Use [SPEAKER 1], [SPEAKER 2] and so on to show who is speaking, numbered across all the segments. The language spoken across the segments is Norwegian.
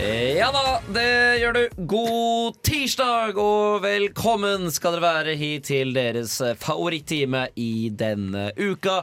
[SPEAKER 1] Ja da, det gjør du. God tirsdag og velkommen skal dere være hit til deres favorittime i denne uka.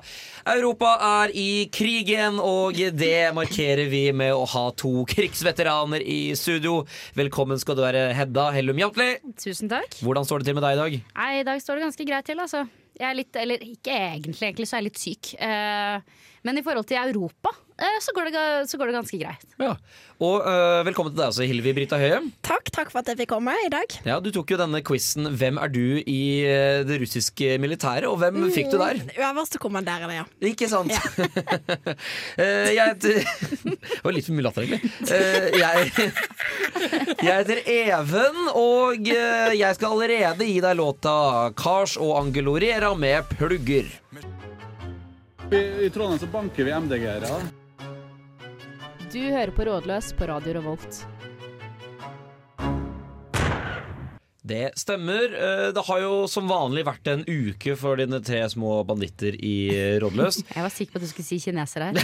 [SPEAKER 1] Europa er i krig igjen, og det markerer vi med å ha to krigsveteraner i studio. Velkommen skal du være, Hedda Hellum Jantli.
[SPEAKER 2] Tusen takk.
[SPEAKER 1] Hvordan står det til med deg i dag?
[SPEAKER 2] Nei, I dag står det ganske greit til, altså. Jeg er litt, eller ikke egentlig, egentlig så er jeg litt syk. Eh, men i forhold til Europa eh, så, går det, så går det ganske greit.
[SPEAKER 1] Ja. Og uh, velkommen til deg også, Hilvi Brita Høie.
[SPEAKER 3] Takk, takk for at jeg fikk komme i dag.
[SPEAKER 1] Ja, Du tok jo denne quizen 'Hvem er du i øh, det russiske militæret', og hvem fikk du der?
[SPEAKER 3] Øverstekommanderende, ja.
[SPEAKER 1] Ikke sant? Eh, jeg heter Det var litt for mye latter, egentlig. Eh, jeg, jeg heter Even, og eh, jeg skal allerede gi deg låta Kars og Angelorera med plugger.
[SPEAKER 4] I, I Trondheim så banker vi MDG-ere.
[SPEAKER 5] Du hører på Rådløs på Radio Revolt.
[SPEAKER 1] Det stemmer. Eh, Det har jo som vanlig vært en uke for dine tre små banditter i Rådløs.
[SPEAKER 2] Jeg var sikker på at du skulle si kineser her.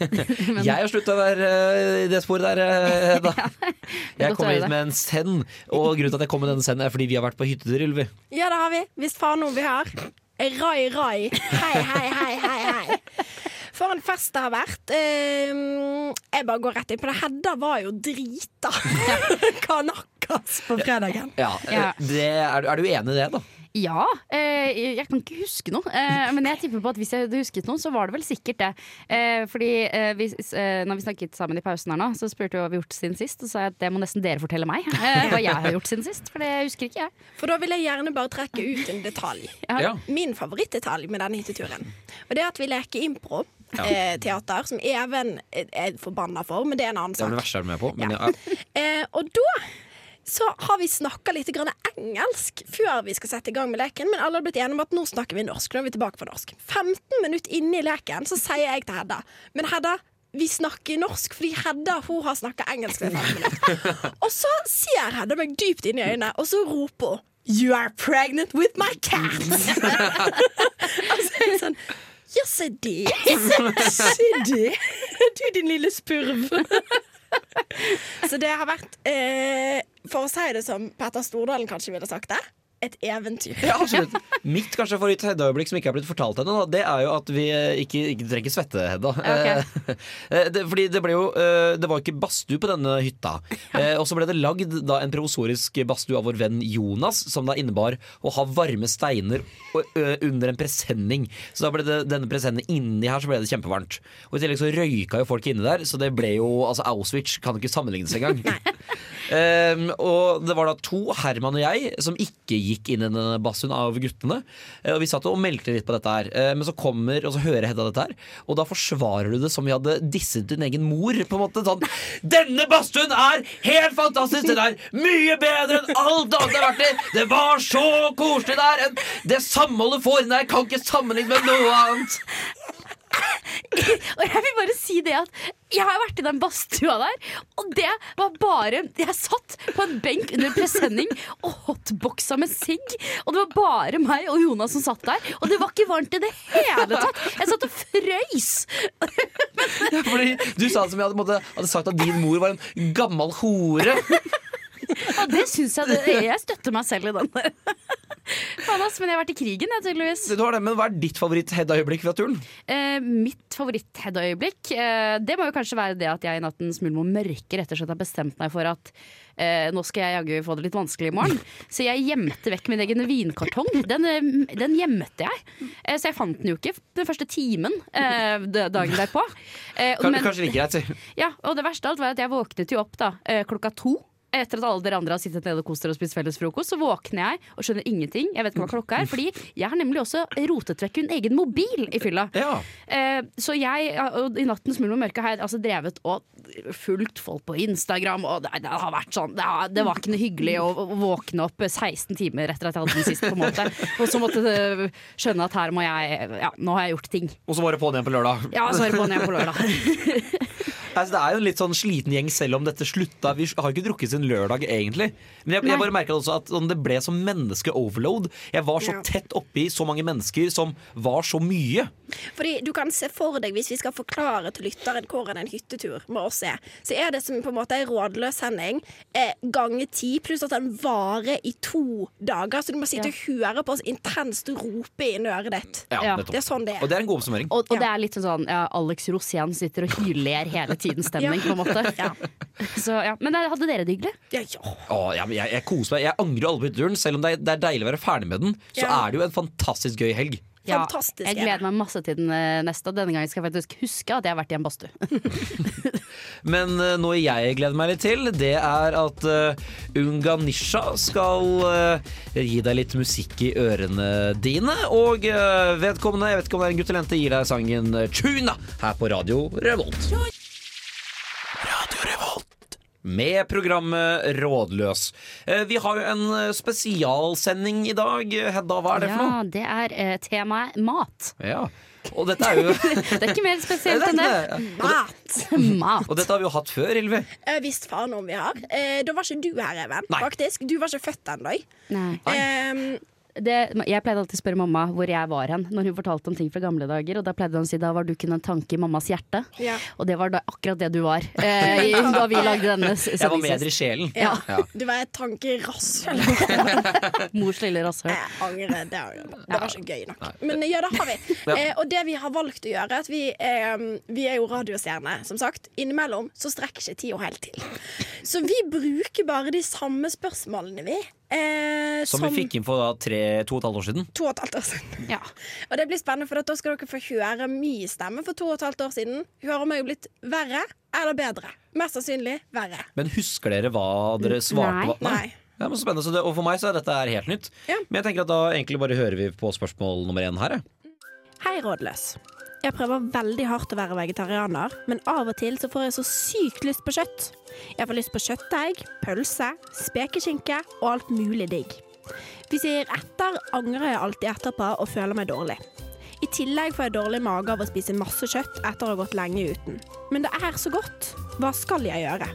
[SPEAKER 1] Jeg har slutta å være eh, i det sporet der, eh, Hedda. Jeg
[SPEAKER 2] godt å
[SPEAKER 1] kom
[SPEAKER 2] høre
[SPEAKER 1] hit med en send, og grunnen til at jeg kom med denne senden, er fordi vi har vært på hyttetur, Ylvi.
[SPEAKER 3] Ja, det har vi. Visst faen noe vi har. Rai, rai. Hei, hei, hei, hei, hei. For en fest det har vært. Ehm, jeg bare går rett inn på det. Hedda var jo drita Kanakas på fredagen.
[SPEAKER 1] Ja,
[SPEAKER 2] Ja.
[SPEAKER 1] eh, Det, er, du- er du enig i det, da?
[SPEAKER 2] ja, eh, jeg kan ikke huske noe. Eh, men jeg tipper på at hvis jeg hadde husket noe, så var det vel sikkert det. Eh, fordi eh, vi, eh, når vi snakket sammen i pausen her nå, så spurte vi hva vi har gjort siden sist. Og så sa jeg at det må nesten dere fortelle meg. Eh, hva jeg har gjort siden sist. For det husker ikke jeg.
[SPEAKER 3] For da vil jeg gjerne bare trekke ut en detalj.
[SPEAKER 1] Ja.
[SPEAKER 3] Min favorittdetalj med denne hytteturen. Og det er at vi leker impro. Eh, teater, som Even er er forbanna for, men det er en annen
[SPEAKER 1] Det er
[SPEAKER 3] sak.
[SPEAKER 1] det verste jeg er med på. Men
[SPEAKER 3] Ja.
[SPEAKER 1] ja.
[SPEAKER 3] Eh, og da så har vi snakka litt grann engelsk før vi skal sette i gang med leken, men alle har blitt enige om at nå snakker vi norsk. Nå er vi tilbake på norsk. 15 minutter inne i leken så sier jeg til Hedda Men Hedda, vi snakker norsk fordi Hedda hun har snakka engelsk i 15 minutter. Og så ser Hedda meg dypt inn i øynene, og så roper hun You are pregnant with my cat! altså, jeg er sånn Ja, se det. Se det. Du, din lille spurv. Så det har vært, eh, for å si det som Petter Stordalen kanskje ville sagt det, et eventyr.
[SPEAKER 1] Ja, absolutt. Mitt kanskje favoritt-Hedda-øyeblikk som ikke er blitt fortalt ennå, det er jo at vi ikke, ikke trenger svette, Hedda.
[SPEAKER 2] Okay.
[SPEAKER 1] Eh, det, fordi det ble jo eh, Det var ikke badstue på denne hytta. Eh, og så ble det lagd da en provosorisk badstue av vår venn Jonas, som da innebar å ha varme steiner og, ø, under en presenning. Så da ble det denne presenningen inni her så ble det kjempevarmt. Og i tillegg så røyka jo folk inni der, så det ble jo Altså Auschwitz kan ikke sammenlignes engang. Um, og det var da to, Herman og jeg, som ikke gikk inn i denne badstuen av guttene. Eh, Og vi satt og meldte litt på dette her. Eh, Men så kommer, og så hører Hedda dette her, og da forsvarer du det som vi hadde disset din egen mor. På en måte sånn Denne badstuen er helt fantastisk! Den er mye bedre enn alt annet jeg har vært i! Det var så koselig der! Det samholdet får inn der, kan ikke sammenlignes med noe annet!
[SPEAKER 2] Og jeg vil bare si det at jeg har vært i den badstua der, og det var bare Jeg satt på en benk under presenning og hotboxa med sigg, og det var bare meg og Jonas som satt der, og det var ikke varmt i det hele tatt. Jeg satt og frøys.
[SPEAKER 1] Fordi du sa det som jeg hadde, hadde sagt at din mor var en gammel hore.
[SPEAKER 2] Og det syns jeg det, Jeg støtter meg selv i den der. Faen, ass, men jeg har vært i krigen, jeg, tydeligvis.
[SPEAKER 1] Du har det, men Hva er ditt favoritt-Hedda-øyeblikk fra turen?
[SPEAKER 2] Eh, mitt favoritt-Hedda-øyeblikk eh, Det må jo kanskje være det at jeg i nattens mulm og mørke rett og slett har bestemt meg for at eh, nå skal jeg jaggu få det litt vanskelig i morgen. Så jeg gjemte vekk min egen vinkartong. Den, eh, den gjemte jeg. Eh, så jeg fant den jo ikke den første timen eh, dagen derpå. Eh, men-
[SPEAKER 1] kanskje like greit, si.
[SPEAKER 2] ja, og det verste av alt var at jeg våknet jo opp da klokka to. Etter at alle dere andre har sittet nede og kost dere og spist felles frokost, så våkner jeg og skjønner ingenting. Jeg vet ikke hva klokka er, fordi jeg har nemlig også rotet vekk en egen mobil i fylla.
[SPEAKER 1] Ja.
[SPEAKER 2] Eh, så jeg, i nattens mulm og mørke, har jeg altså drevet og fulgt folk på Instagram, og det, det har vært sånn Det, har, det var ikke noe hyggelig å, å våkne opp 16 timer etter at jeg hadde den sist, på en måte. Og så måtte jeg skjønne at her må jeg Ja, nå har jeg gjort ting.
[SPEAKER 1] Og så var det på'n igjen på lørdag.
[SPEAKER 2] Ja, så var det på igjen på lørdag.
[SPEAKER 1] Altså, det er jo en litt sånn sliten gjeng selv om dette slutta. Vi har ikke drukket siden lørdag, egentlig. Men jeg, jeg bare merka også at sånn, det ble som menneske-overload. Jeg var så
[SPEAKER 3] Ja.
[SPEAKER 1] tett oppi så mange mennesker som var så mye.
[SPEAKER 3] Fordi du kan se for deg, hvis vi skal forklare til lytteren hvordan en hyttetur med oss er, så er det som på en måte en rådløs sending eh, ganger ti, pluss at den varer i to dager. Så du må sitte og høre på oss intenst rope inn i øret ditt.
[SPEAKER 2] Ja.
[SPEAKER 3] Det er sånn det er.
[SPEAKER 1] Og det er en god oppsummering.
[SPEAKER 2] Og, og
[SPEAKER 3] Ja.
[SPEAKER 2] det er litt sånn ja, Alex Rosén sitter og hyler hele tiden stemning, på en måte.
[SPEAKER 3] Ja.
[SPEAKER 2] Så, ja. Men hadde dere det hyggelig?
[SPEAKER 3] Ja, ja.
[SPEAKER 1] Å, ja, jeg, jeg koser meg. Jeg angrer aldri på turen. Selv om det er, det er deilig å være ferdig med den, så
[SPEAKER 3] Ja.
[SPEAKER 1] er det jo en fantastisk gøy helg.
[SPEAKER 2] Ja,
[SPEAKER 3] Fantastisk
[SPEAKER 2] jeg
[SPEAKER 3] er
[SPEAKER 2] gleder meg masse til den eh, neste, og denne gangen skal jeg faktisk huske at jeg har vært i en badstue.
[SPEAKER 1] Men uh, noe jeg gleder meg litt til, det er at uh, Unganisha skal uh, gi deg litt musikk i ørene dine. Og vedkommende, jeg vet ikke om det er en gutt eller jente, gir deg sangen Chuna Tuna her på Radio Revolt. Med programmet Rådløs. Eh, Vi har jo en eh, spesialsending i dag. Hedda, hva er det for noe?
[SPEAKER 2] Ja, det er eh, temaet mat.
[SPEAKER 1] Ja. Og dette er jo
[SPEAKER 2] Det er ikke mer spesielt enn det.
[SPEAKER 3] Mat.
[SPEAKER 2] Mat.
[SPEAKER 1] Og dette har vi jo hatt før, Ylvi.
[SPEAKER 3] Eh, Visst faen om vi har. Eh, da var ikke du her, Even.
[SPEAKER 1] Nei.
[SPEAKER 3] Faktisk. Du var ikke født ennå. Um,
[SPEAKER 2] Det, jeg pleide alltid å spørre mamma hvor jeg var hen når hun fortalte om ting fra gamle dager. Og da pleide hun å si da var du kun en tanke i mammas hjerte.
[SPEAKER 3] Ja.
[SPEAKER 2] Og det var da akkurat det du var eh, i- da vi lagde denne
[SPEAKER 1] Jeg var med i sjelen.
[SPEAKER 3] ja.
[SPEAKER 1] Ja.
[SPEAKER 3] Du var et rasshøl.
[SPEAKER 2] Mors lille rasshøl.
[SPEAKER 3] Jeg angrer. Det, det var ikke gøy nok. Men ja, det har vi.
[SPEAKER 1] Ja.
[SPEAKER 3] Eh, og det vi har valgt å gjøre, at vi, eh, vi er jo radiostjerner, som sagt. Innimellom så strekker ikke tida helt til. Så vi bruker bare de samme spørsmålene, vi. Eh,
[SPEAKER 1] Som vi fikk inn for da, tre, to og et halvt år siden.
[SPEAKER 3] to og et halvt år siden.
[SPEAKER 2] Ja.
[SPEAKER 3] Og det blir spennende, for da skal dere få høre min stemme for to og et halvt år siden. Hører meg jo blitt verre eller bedre? Mest sannsynlig verre.
[SPEAKER 1] Men husker dere hva dere svarte?
[SPEAKER 2] Nei.
[SPEAKER 3] Nei.
[SPEAKER 1] Ja, men spennende. Så det, og for meg så er dette helt nytt.
[SPEAKER 3] Ja.
[SPEAKER 1] Men jeg tenker at da egentlig bare hører vi på spørsmål nummer én her. jeg.
[SPEAKER 3] Hei, rådløs. Jeg prøver veldig hardt å være vegetarianer, men av og til så får jeg så sykt lyst på kjøtt. Jeg får lyst på kjøttdeig, pølse, spekeskinke og alt mulig digg. Hvis jeg gir etter, angrer jeg alltid etterpå og føler meg dårlig. I tillegg får jeg dårlig mage av å spise masse kjøtt etter å ha gått lenge uten. Men det er så godt. Hva skal jeg gjøre?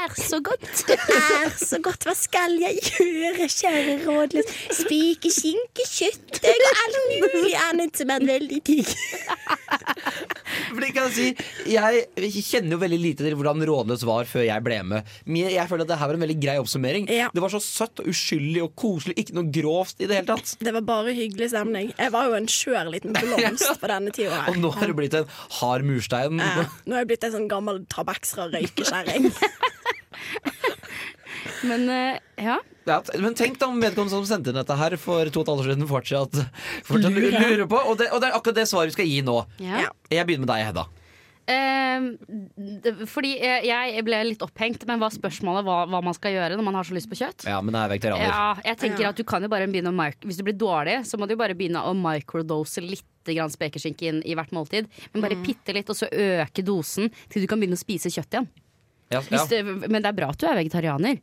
[SPEAKER 2] Er så godt.
[SPEAKER 3] Det er så godt. Hva skal jeg gjøre, kjære rådløs? Spike skinke, kjøttdeig og alt mulig annet som er veldig digg.
[SPEAKER 1] For det kan jeg si Jeg kjenner jo veldig lite til hvordan Rådløs var før jeg ble med. Men jeg føler at det her var en veldig grei oppsummering.
[SPEAKER 3] Ja.
[SPEAKER 1] Det var så søtt og uskyldig og koselig. Ikke noe grovt i det hele tatt.
[SPEAKER 3] Det var bare hyggelig stemning. Jeg var jo en skjør liten blomst på denne tida
[SPEAKER 1] Og nå har det blitt en hard murstein.
[SPEAKER 3] Ja, nå har jeg blitt en sånn gammel tabaksra røykekjerring.
[SPEAKER 2] Men eh, ja.
[SPEAKER 1] Ja, men tenk da om vedkommende som sendte inn dette her for to og et halvt år siden, fortsatt, fortsatt lurer på. Og det, og det er akkurat det svaret vi skal gi nå.
[SPEAKER 2] ja.
[SPEAKER 1] Jeg begynner med deg, Hedda.
[SPEAKER 2] Eh, fordi jeg ble litt opphengt, men hva spørsmålet hva, hva man skal gjøre når man har så lyst på kjøtt?
[SPEAKER 1] Ja, men jeg er vegetarianer.
[SPEAKER 2] Ja, jeg tenker
[SPEAKER 3] Ja.
[SPEAKER 2] at du kan jo bare begynne å Hvis du blir dårlig, så må du bare begynne å microdose litt grann spekeskinke inn i hvert måltid. Men bare bitte litt, og så øke dosen til du kan begynne å spise kjøtt igjen.
[SPEAKER 1] Ja, ja.
[SPEAKER 2] Hvis det, men det er bra at du er vegetarianer,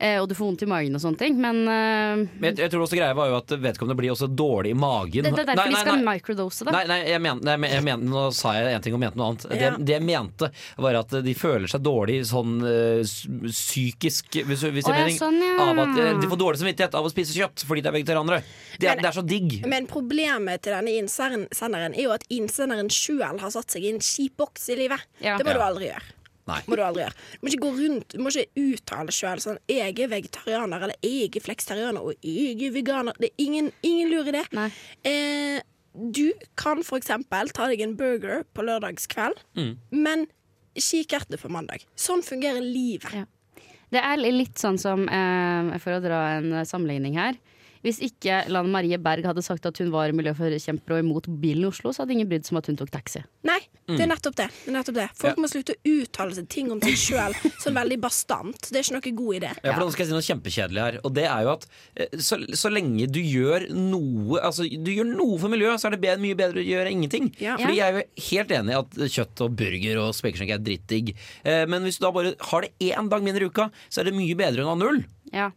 [SPEAKER 2] eh, og du får vondt i magen og sånne ting, men uh,
[SPEAKER 1] Men jeg, jeg tror også greia var jo at vedkommende blir også dårlig i magen.
[SPEAKER 2] det, det er derfor
[SPEAKER 1] Nei,
[SPEAKER 2] vi skal
[SPEAKER 1] nei.
[SPEAKER 2] microdose det.
[SPEAKER 1] Nei, nei, jeg men, nei, jeg men, nå sa jeg en ting og mente noe annet. Det,
[SPEAKER 3] Ja.
[SPEAKER 1] det jeg mente, var at de føler seg dårlig sånn eh, psykisk hvis, hvis jeg
[SPEAKER 2] ja,
[SPEAKER 1] mener,
[SPEAKER 2] sånn, ja.
[SPEAKER 1] Av at de får dårlig samvittighet av å spise kjøtt fordi de er vegetarianere. Det, er-
[SPEAKER 3] Men-
[SPEAKER 1] det er så digg.
[SPEAKER 3] Men problemet til denne innsenderen er jo at innsenderen sjøl har satt seg i en kjip boks i livet.
[SPEAKER 2] Ja.
[SPEAKER 3] Det må
[SPEAKER 1] Ja.
[SPEAKER 3] du aldri gjøre.
[SPEAKER 1] Nei.
[SPEAKER 3] Må du aldri gjøre. Du må ikke gå rundt Du må ikke uttale sjøl sånn 'Jeg er vegetarianer', eller 'Jeg er fleksitarianer', og 'Jeg er veganer'. Det er ingen, ingen lur i
[SPEAKER 2] Nei.
[SPEAKER 3] Eh, du kan for eksempel ta deg en burger på lørdagskveld,
[SPEAKER 1] Mm.
[SPEAKER 3] men kikerter på mandag. Sånn fungerer livet.
[SPEAKER 2] Ja. Det er litt sånn som, eh, for å dra en eh, sammenligning her Hvis ikke Lan Marie Berg hadde sagt at hun var miljøforkjemper og imot bilen i Oslo, så hadde ingen brydd seg om at hun tok taxi.
[SPEAKER 3] Nei, Det er nettopp det. det, er nettopp det. Folk må slutte å uttale seg ting om seg sjøl sånn veldig bastant. Det er ikke noe god idé.
[SPEAKER 1] Ja, for Nå skal jeg si noe kjempekjedelig her. Og det er jo at eh, så, så lenge du gjør noe Altså du gjør noe for miljøet, så er det bedre, mye bedre å gjøre ingenting.
[SPEAKER 3] Ja.
[SPEAKER 1] Fordi jeg er jo helt enig i at kjøtt og burger og spekeskinke er drittdigg. Eh, men hvis du da bare har det én dag mindre i uka, så er det mye bedre enn å ha null.
[SPEAKER 2] Ja.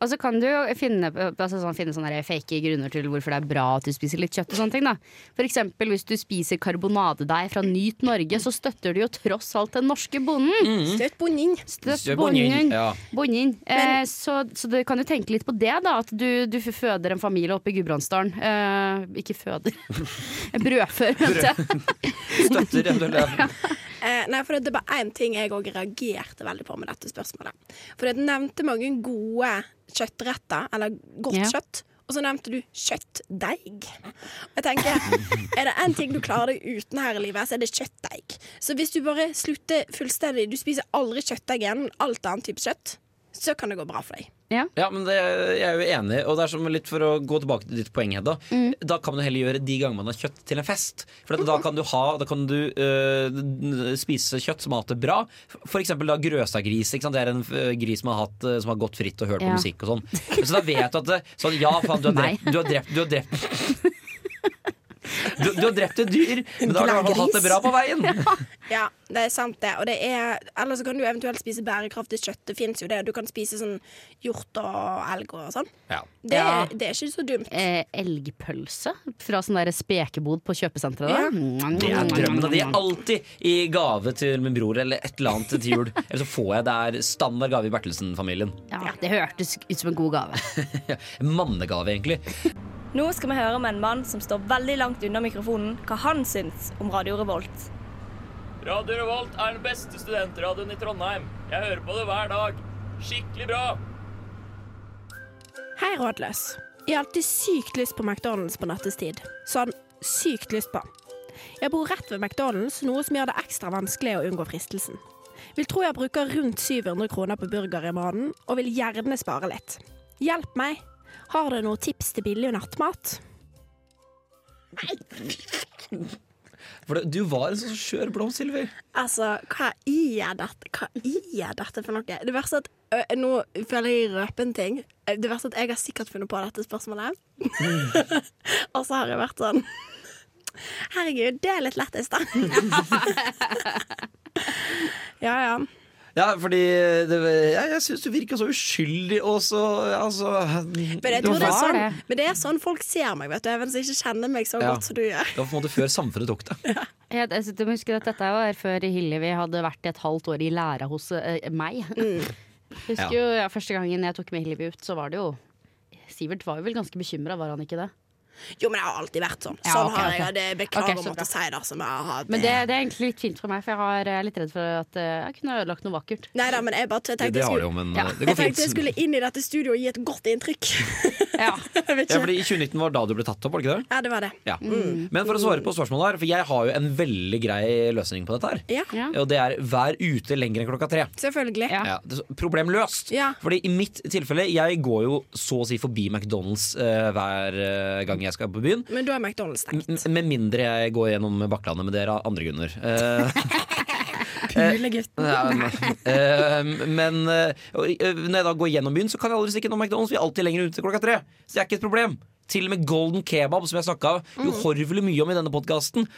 [SPEAKER 2] Og så kan du jo finne, altså sånn, finne sånne fake grunner til hvorfor det er bra at du spiser litt kjøtt. og sånne ting da For eksempel hvis du spiser karbonadedeig fra Nyt Norge, så støtter du jo tross alt den norske bonden.
[SPEAKER 3] Støtt bonden.
[SPEAKER 2] Støtt
[SPEAKER 1] Støtt
[SPEAKER 2] bonden.
[SPEAKER 1] bonden, ja.
[SPEAKER 2] Bonden. Eh, så, så du kan jo tenke litt på det, da. At du, du føder en familie oppe i Gudbrandsdalen. Eh, ikke føder. Brødfør, mente jeg.
[SPEAKER 1] Støtter eventuelt
[SPEAKER 3] Eh, nei, for det er bare én ting jeg òg reagerte veldig på med dette spørsmålet. For det nevnte mange gode kjøttretter, eller godt
[SPEAKER 2] Ja.
[SPEAKER 3] kjøtt. Og så nevnte du kjøttdeig. Og jeg tenker, Er det én ting du klarer deg uten her i livet, så er det kjøttdeig. Så hvis du bare slutter fullstendig Du spiser aldri kjøttdeig igjen, alt annet type kjøtt, så kan det gå bra for deg.
[SPEAKER 2] Ja.
[SPEAKER 1] Ja, men det, jeg er jo enig, og det er som litt for å gå tilbake til ditt poeng, Hedda. Da kan man heller gjøre de gangene man har kjøtt til en fest. For at da kan du, ha, da kan du øh, spise kjøtt som har hatt det bra. For eksempel da grøsagris. Ikke sant? Det er en øh, gris man har hatt øh, som har gått fritt og hørt på musikk og sånn. Så da vet du at det, sånn, Ja, faen, du har drept Du har drept, du har drept du, du har drept et dyr, men da har du hatt det bra på veien.
[SPEAKER 3] Ja, det er sant det. Og det er, eller så kan du eventuelt spise bærekraftig kjøtt. Det fins jo det. Du kan spise sånn hjort og elg og sånn.
[SPEAKER 1] Ja.
[SPEAKER 3] Det,
[SPEAKER 2] Ja.
[SPEAKER 3] det er ikke så dumt.
[SPEAKER 2] Eh, elgpølse fra sånn der spekebod på kjøpesenteret.
[SPEAKER 3] Ja.
[SPEAKER 1] Det er drømmen. og De er alltid i gave til min bror eller et eller annet til jul. Eller så får jeg det er standard gave i Bertelsen-familien.
[SPEAKER 2] Ja, det hørtes ut som en god gave.
[SPEAKER 1] Ja, mannegave, egentlig.
[SPEAKER 6] Nå skal vi høre med en mann som står veldig langt unna mikrofonen, hva han syns om Radio Revolt.
[SPEAKER 7] Radio Revolt er den beste studentradioen i Trondheim. Jeg hører på det hver dag. Skikkelig bra.
[SPEAKER 3] Hei, rådløs. Jeg har alltid sykt lyst på McDonald's på nattestid. Sånn sykt lyst på. Jeg bor rett ved McDonald's, noe som gjør det ekstra vanskelig å unngå fristelsen. Vil tro jeg bruker rundt 700 kroner på burger i måneden, og vil gjerne spare litt. Hjelp meg. Har du noen tips til billig nattmat?
[SPEAKER 1] For det, du var en sånn skjør blomst, Sylvi.
[SPEAKER 3] Altså, hva er dette? Hva er dette for noe? Det verste at ø, Nå føler jeg røper en ting. Det verste at jeg har sikkert funnet på dette spørsmålet. Og så har jeg vært sånn Herregud, det er litt lettest, da. ja, ja.
[SPEAKER 1] Ja, fordi det, jeg, jeg syns du virka så uskyldig og så altså,
[SPEAKER 3] Men, jeg tror det er sånn, men det er sånn folk ser meg, vet du. Even som ikke kjenner meg så
[SPEAKER 1] Ja.
[SPEAKER 3] godt som du gjør.
[SPEAKER 1] Det var på en måte før samfunnet tok det.
[SPEAKER 2] Jeg, jeg, jeg må huske at Dette var før Hillevi hadde vært et halvt år i læra hos uh, meg. Husker
[SPEAKER 1] Ja.
[SPEAKER 2] jo, ja, Første gangen jeg tok med Hillevi ut, så var det jo Sivert var jo vel ganske bekymra, var han ikke det?
[SPEAKER 3] Jo, men jeg har alltid vært sånn.
[SPEAKER 2] Ja, okay,
[SPEAKER 3] har jeg okay. det. Beklager
[SPEAKER 2] okay,
[SPEAKER 3] å måtte si det. Som jeg har
[SPEAKER 2] Men det, det er egentlig litt fint for meg, for jeg har- jeg er litt redd for at eh, jeg kunne ødelagt noe vakkert.
[SPEAKER 3] Nei da, men jeg bare tenkte
[SPEAKER 1] Det, det
[SPEAKER 3] jeg skulle,
[SPEAKER 1] jo, men
[SPEAKER 2] Ja.
[SPEAKER 1] uh,
[SPEAKER 3] jeg tenkte jeg skulle inn i dette studioet og gi et godt inntrykk.
[SPEAKER 2] Ja.
[SPEAKER 1] Ja, fordi I 2019 var da du ble tatt opp, var det ikke det?
[SPEAKER 3] Ja, det var det.
[SPEAKER 1] Ja. Men for å svare på spørsmålet her, for jeg har jo en veldig grei løsning på dette her.
[SPEAKER 3] Ja,
[SPEAKER 2] Ja.
[SPEAKER 1] Og det er vær ute lenger enn klokka tre.
[SPEAKER 3] selvfølgelig.
[SPEAKER 2] Ja.
[SPEAKER 1] Ja, problem løst.
[SPEAKER 3] Ja.
[SPEAKER 1] Fordi i mitt tilfelle, jeg går jo så å si forbi McDonald's uh, hver eh, gang jeg skal på byen.
[SPEAKER 3] Men da er McDonald's stengt.
[SPEAKER 1] Med mindre jeg går gjennom Bakklandet, men det er av andre grunner. Eh,
[SPEAKER 3] Pulegutten.
[SPEAKER 1] ja, men eh, men eh, eh, når jeg da går gjennom byen, så kan jeg aldri stikke innom McDonald's. Vi er alltid lenger ute klokka tre. Så det er ikke et problem. Til og med Golden Kebab, som jeg snakka uhorvelig mye om i denne podkasten,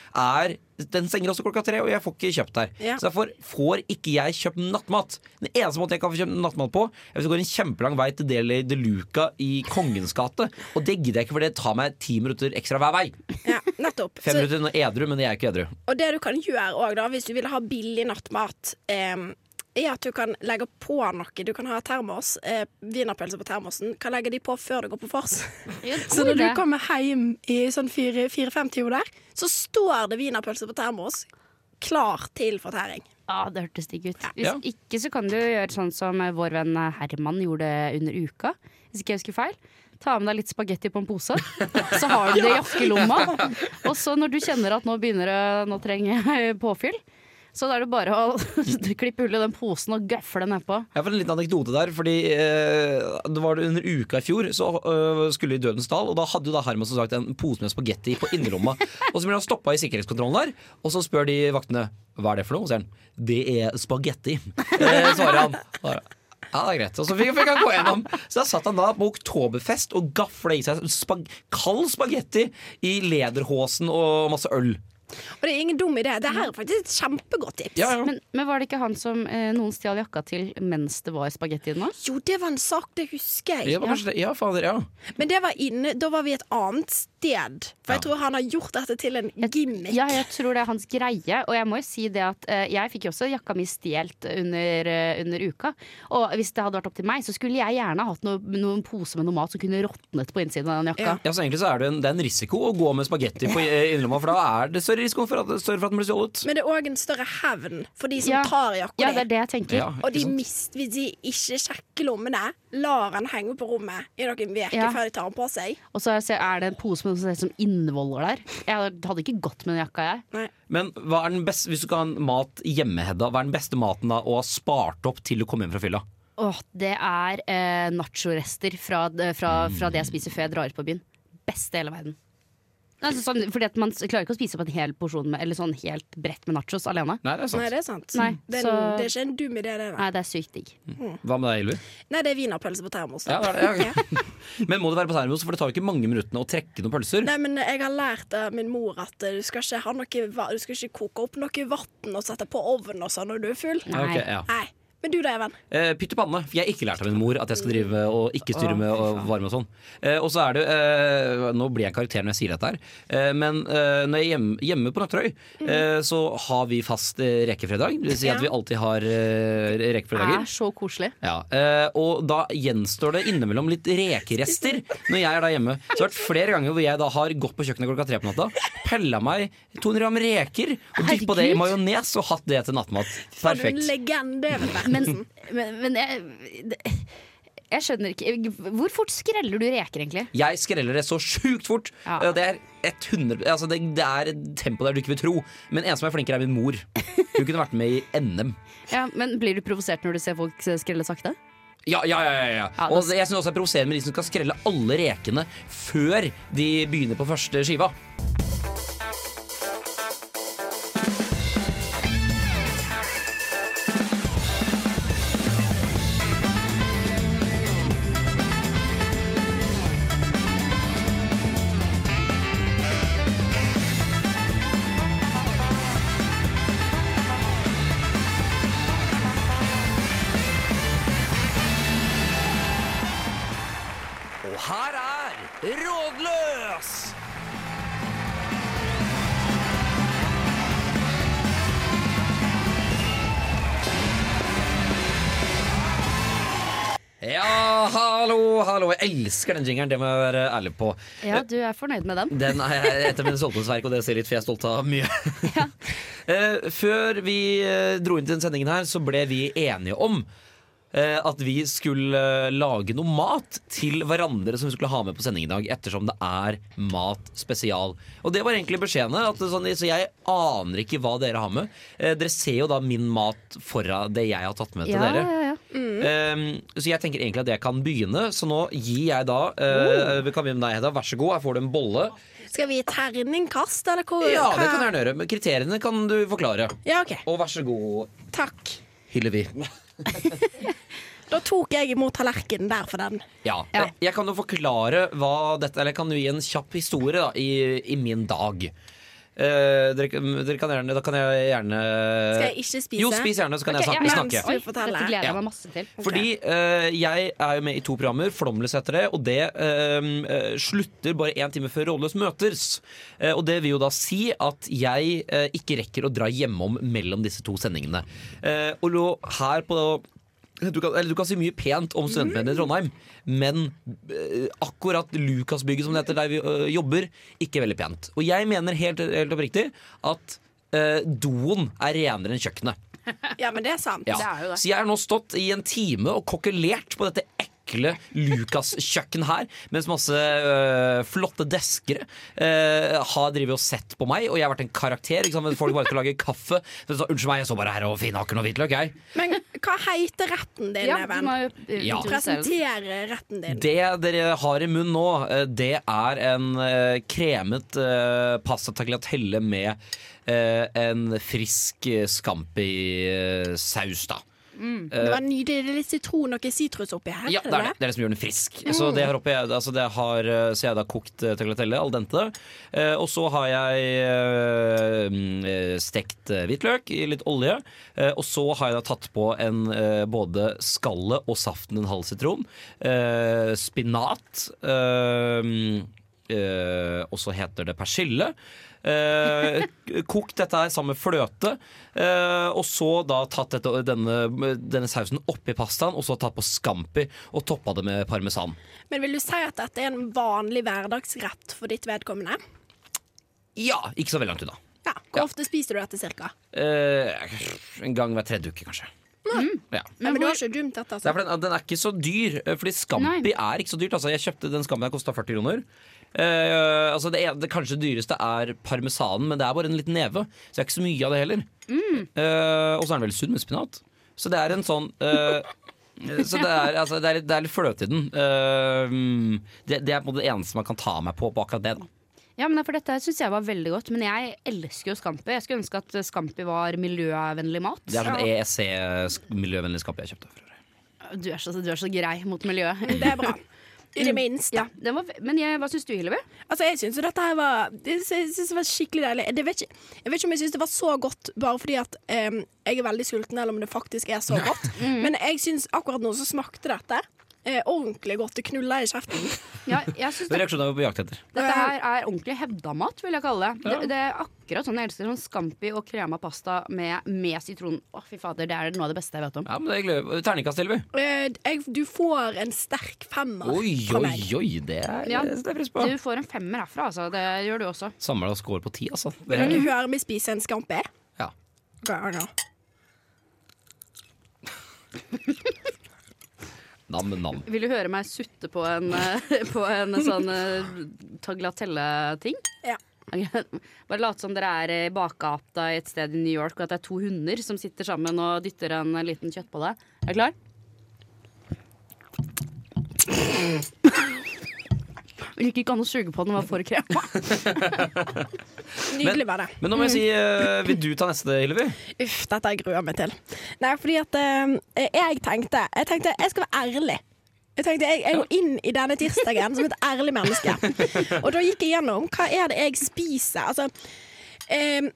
[SPEAKER 1] den stenger også klokka tre, og jeg får ikke kjøpt der.
[SPEAKER 3] Ja.
[SPEAKER 1] Så derfor får ikke jeg kjøpt nattmat. Den eneste måten jeg kan få kjøpt nattmat på, er hvis jeg går en kjempelang vei til Deli de Luca i Kongens gate. Og det gidder jeg ikke, for det tar meg ti minutter ekstra hver vei.
[SPEAKER 3] Ja, nettopp.
[SPEAKER 1] Fem
[SPEAKER 3] Så,
[SPEAKER 1] minutter når er edru, men jeg er ikke edru.
[SPEAKER 3] og det du kan gjøre òg, hvis du vil ha billig nattmat, eh, er at du kan legge på noe. Du kan ha termos, eh, wienerpølse på termosen. Kan legge de på før du går på vors. Så når du kommer hjem i sånn fire-fem-tida der, så står det wienerpølse på termos klar til fortæring.
[SPEAKER 2] Ja, det hørtes digg ut. Hvis
[SPEAKER 1] Ja.
[SPEAKER 2] ikke så kan du gjøre sånn som eh, vår venn Herman gjorde under uka. Hvis ikke jeg husker feil. Ta med deg litt spagetti på en pose, så har du det i jakkelomma. Og så når du kjenner at nå begynner det, nå trenger jeg påfyll, Så da er det bare å klippe hull i den posen og gøfle nedpå.
[SPEAKER 1] Jeg får en liten anekdote der. Fordi eh, det var Under uka i fjor så eh, skulle vi i Dødens dal, og da hadde jo da Herman som sagt en pose med spagetti på innerlomma. og så blir han stoppa i sikkerhetskontrollen der, og så spør de vaktene hva er det for noe. Og så sier han det er spagetti. Eh, svarer han. Bare, Ja, det er greit. Og så fikk, fikk han gå gjennom. Så da satt han da på oktoberfest og gafla i seg spag kald spagetti i lederhåsen og masse øl.
[SPEAKER 3] Og det er ingen dum idé. Det her er faktisk et kjempegodt tips.
[SPEAKER 1] Ja, ja.
[SPEAKER 2] Men, men var det ikke han som eh, noen stjal jakka til mens det var spagetti i den?
[SPEAKER 3] Jo, det var en sak, det husker jeg.
[SPEAKER 1] Ja, kanskje det. ja, fader, ja.
[SPEAKER 3] Men det var inne, da var vi et annet sted. For jeg tror han har gjort dette til en gimmick.
[SPEAKER 2] Ja, jeg tror det er hans greie. Og jeg må jo si det at eh, jeg fikk jo også jakka mi stjålet under, uh, under uka. Og hvis det hadde vært opp til meg, så skulle jeg gjerne hatt noe, noen pose med noe mat som kunne råtnet på innsiden av den jakka.
[SPEAKER 3] Ja.
[SPEAKER 1] Ja, så egentlig så er det en, det er en risiko å gå med spagetti på eh, innerlomma, for da er det større risiko for at, større for at den blir stjålet.
[SPEAKER 3] Men det er òg en større hevn for de som
[SPEAKER 2] Ja.
[SPEAKER 3] tar jakka
[SPEAKER 2] Ja, det er det jeg tenker.
[SPEAKER 1] Ja,
[SPEAKER 3] Og de mist, hvis de ikke sjekker lommene, lar den henge på rommet i noen uker
[SPEAKER 2] Ja.
[SPEAKER 3] før de tar den på seg.
[SPEAKER 2] Og så er det en pose med noe som ser innvoller der. Jeg hadde ikke gått med den jakka, jeg.
[SPEAKER 1] Men hva er den beste, hvis du skal ha en mat hjemme, Hedda, hva er den beste maten da å ha spart opp til du kommer hjem fra fylla?
[SPEAKER 2] Åh, det er eh, nachorester fra, fra, fra det jeg spiser før jeg drar ut på byen. Beste i hele verden. Altså, sånn, fordi at Man klarer ikke å spise opp en hel porsjon med, Eller sånn helt brett med nachos alene.
[SPEAKER 1] Nei, det er sant.
[SPEAKER 3] Nei, det er sant.
[SPEAKER 2] Nei,
[SPEAKER 3] det, er,
[SPEAKER 2] så-
[SPEAKER 3] det er ikke en dum idé, det. Der.
[SPEAKER 2] Nei, det er sykt digg.
[SPEAKER 1] Hva med deg, Ylvi?
[SPEAKER 3] Nei, det er wienerpølse på termos.
[SPEAKER 1] Ja, det er ja. Men må det være på termos, for det tar jo ikke mange minuttene å trekke noen pølser.
[SPEAKER 3] Nei, men Jeg har lært av min mor at du skal ikke, ha noe, du skal ikke koke opp noe vann og sette på ovnen og sånn når du er full.
[SPEAKER 1] Nei. Okay, ja.
[SPEAKER 3] Nei. Men du da, Even?
[SPEAKER 1] Eh, pytt i panne. For jeg har ikke lært av min mor at jeg skal drive og ikke styre med å varme og sånn. Eh, og så er det eh, Nå blir jeg karakter når jeg sier dette her, eh, men eh, når jeg er hjemme, hjemme på Nøtterøy, eh, så har vi fast eh, rekefredag. Det vil si
[SPEAKER 3] Ja.
[SPEAKER 1] at vi alltid har rekefredager.
[SPEAKER 2] Det
[SPEAKER 1] rekefredager.
[SPEAKER 2] er så koselig.
[SPEAKER 1] Ja, eh, og da gjenstår det innimellom litt rekerester når jeg er da hjemme. Så det har vært flere ganger hvor jeg da har gått på kjøkkenet klokka tre på natta, pella meg 200 gram reker og dyppa det i majones og hatt det til nattmat.
[SPEAKER 3] For du er en
[SPEAKER 1] Perfekt.
[SPEAKER 3] legende, Even
[SPEAKER 2] Men, men, men jeg, det- jeg skjønner ikke Hvor fort skreller du reker, egentlig?
[SPEAKER 1] Jeg skreller det så sjukt fort.
[SPEAKER 2] Ja.
[SPEAKER 1] Det er 100 altså det, det er et tempo der du ikke vil tro. Men en som er flinkere, er min mor. Hun kunne vært med i NM.
[SPEAKER 2] Ja, men Blir du provosert når du ser folk skrelle sakte?
[SPEAKER 1] Ja, ja, ja, ja, ja. Og jeg synes også det er provoserende med de som skal skrelle alle rekene før de begynner på første skiva. Jeg den jingeren, det må jeg være ærlig på.
[SPEAKER 2] Ja, du er fornøyd med den?
[SPEAKER 1] Den er et av mine stolthetsverk, og det sier litt, for jeg er stolt av mye. Ja. Før vi eh, dro inn til den sendingen her, så ble vi enige om eh, at vi skulle eh, lage noe mat til hverandre som vi skulle ha med på sending i dag, ettersom det er mat spesial. Og det var egentlig beskjedene. Sånn, så jeg aner ikke hva dere har med. Eh, Dere ser jo da min mat foran det jeg har tatt med til
[SPEAKER 2] Ja,
[SPEAKER 1] dere.
[SPEAKER 2] Ja.
[SPEAKER 1] Um, så jeg tenker egentlig at jeg kan begynne, så nå gir jeg da uh, oh. kan vi med deg, Hedda. Vær så god, her får du en bolle.
[SPEAKER 3] Skal vi gi terningkast, eller hvor?
[SPEAKER 1] Ja, det kan jeg gjøre. Men kriteriene kan du forklare.
[SPEAKER 3] Ja, ok.
[SPEAKER 1] Og vær så god,
[SPEAKER 3] Takk.
[SPEAKER 1] Hyllevi.
[SPEAKER 3] Da tok jeg imot tallerkenen der for den.
[SPEAKER 1] Ja.
[SPEAKER 2] Ja.
[SPEAKER 1] Jeg kan jo forklare hva dette Eller jeg kan jo gi en kjapp historie da, i, i min dag. Eh, dere, dere kan gjerne, da kan jeg gjerne
[SPEAKER 3] Skal jeg ikke spise?
[SPEAKER 1] Jo, spis gjerne, så kan
[SPEAKER 2] okay,
[SPEAKER 1] jeg snakke.
[SPEAKER 2] ja,
[SPEAKER 1] snakke.
[SPEAKER 2] Dette gleder
[SPEAKER 1] Ja.
[SPEAKER 2] jeg meg masse til.
[SPEAKER 1] Fordi uh, jeg er jo med i to programmer, Flomless heter det, og det eh, eh, slutter bare én time før Rådløs møtes. Og det vil jo da si at jeg ikke rekker å dra hjemom mellom disse to sendingene. Eh, og lå her på du kan, eller du kan si mye pent om studentmediene i Trondheim, men eh, akkurat Lukasbygget, som det heter, der vi eh, jobber, ikke veldig pent. Og jeg mener helt, helt oppriktig at eh, doen er renere enn kjøkkenet.
[SPEAKER 3] Ja, men det er sant.
[SPEAKER 1] Ja.
[SPEAKER 2] Det er jo det.
[SPEAKER 1] Så jeg har nå stått i en time og kokkelert på dette ekle Lucas-kjøkken her, mens masse øh, flotte deskere øh, har drevet og sett på meg, og jeg har vært en karakter. Ikke sant? Men Folk bare skal lage kaffe. Så, så, Unnskyld meg, jeg så bare her og fin og hvitløk, jeg.
[SPEAKER 3] Men hva heter retten din,
[SPEAKER 2] Ja,
[SPEAKER 3] Even?
[SPEAKER 1] Ja.
[SPEAKER 3] Presentere retten din.
[SPEAKER 1] Det dere har i munnen nå, eh, det er en eh, kremet eh, pasta tagliatelle med en frisk scampi-saus, da.
[SPEAKER 3] Det var nydelig. Det er litt sitron og sitrus oppi her.
[SPEAKER 1] Ja, det er det. Det er det som gjør den frisk. Så det har oppi, altså det har, eh, så jeg har da kokt eh, tagliatelle al dente. Eh, og så har jeg eh, mm, eh, stekt eh, hvitløk i litt olje. Eh, og så har jeg da tatt på en eh, både skallet og saften en halv sitron. Eh, spinat. Eh, mm, eh, og så heter det persille. Eh, kokt dette her sammen med fløte. Eh, og så da tatt dette, denne, denne sausen oppi pastaen, og så tatt på scampi og toppa det med parmesan.
[SPEAKER 3] Men vil du si at dette er en vanlig hverdagsrett for ditt vedkommende?
[SPEAKER 1] Ja, ikke så veldig langt unna.
[SPEAKER 3] Ja. Hvor
[SPEAKER 1] Ja.
[SPEAKER 3] ofte spiser du dette cirka?
[SPEAKER 1] Eh, en gang hver tredje uke, kanskje. Ja.
[SPEAKER 3] Men, det var ikke dumt, dette.
[SPEAKER 1] Det er
[SPEAKER 3] Altså.
[SPEAKER 1] den, den er ikke så dyr, eh, fordi Scampi er ikke så dyrt. Altså, jeg kjøpte Den Scampi den kosta 40 kroner. Eh, altså det, er, det kanskje dyreste er parmesanen, men det er bare en liten neve. Så det er ikke så mye av det heller. Eh, og så er den veldig sunn med spinat. Så det er en sånn uh, Så det er, altså, det er, litt, det er litt fløte i den. Det, det er på en måte det eneste man kan ta meg på på akkurat det. da
[SPEAKER 2] Ja, men for dette syns jeg var veldig godt. Men jeg elsker jo Scampi. Jeg skulle ønske at Scampi var miljøvennlig mat.
[SPEAKER 1] Det er sånn EEC-miljøvennlig Scampi jeg kjøpte. For øvrig.
[SPEAKER 2] Du, er så, du er så grei mot miljøet.
[SPEAKER 3] Det er bra. I det minste.
[SPEAKER 2] Ja, den var, men jeg, hva syns du, Hillevi?
[SPEAKER 3] Altså, jeg syns dette her var det, jeg synes det var skikkelig deilig. Det vet ikke, jeg vet ikke om jeg syns det var så godt bare fordi at um, jeg er veldig sulten, eller om det faktisk er så godt. Men jeg syns akkurat nå så smakte dette eh, ordentlig godt. Det knulla i kjeften.
[SPEAKER 2] Ja, jeg synes
[SPEAKER 1] Det er reaksjonen jeg var på jakt etter.
[SPEAKER 2] Dette her er ordentlig hevdamat, vil jeg kalle det. det. Det er akkurat sånn jeg elsker sånn scampi og krema pasta med, med sitron. Å, fy fader, det er noe av det beste jeg vet om.
[SPEAKER 1] Ja, men det er glede- Terningkast, Elvi.
[SPEAKER 3] Eh, jeg, du får en sterk femmer
[SPEAKER 1] Oi,
[SPEAKER 3] fra
[SPEAKER 1] oi,
[SPEAKER 3] meg.
[SPEAKER 1] oi, det er
[SPEAKER 2] Ja,
[SPEAKER 1] det setter jeg pris på.
[SPEAKER 2] Du får en femmer herfra, altså. Det gjør du også.
[SPEAKER 1] Samla score på ti, altså. Det
[SPEAKER 3] Vil
[SPEAKER 1] er,
[SPEAKER 3] du høre meg spise en scampi?
[SPEAKER 1] ja.
[SPEAKER 3] Ok, ja.
[SPEAKER 1] Nam, nam.
[SPEAKER 2] Vil du høre meg sutte på en, eh, på en sånn uh, tagliatelle-ting?
[SPEAKER 3] Ja.
[SPEAKER 2] Bare late som dere er i bakgata i et sted i New York, og at det er to hunder som sitter sammen og dytter en liten kjøttbolle. Er du klar? Det gikk ikke an å suge på den, den var for krema.
[SPEAKER 3] Nydelig var det.
[SPEAKER 1] Men nå må jeg si, uh, vil du ta neste, Hillevi?
[SPEAKER 3] Uff, dette jeg gruer meg til. Nei, fordi at uh, jeg tenkte Jeg tenkte, jeg skal være ærlig. Jeg tenkte, jeg, jeg går inn i denne tirsdagen som et ærlig menneske. Og da gikk jeg gjennom hva er det jeg spiser. Altså eh,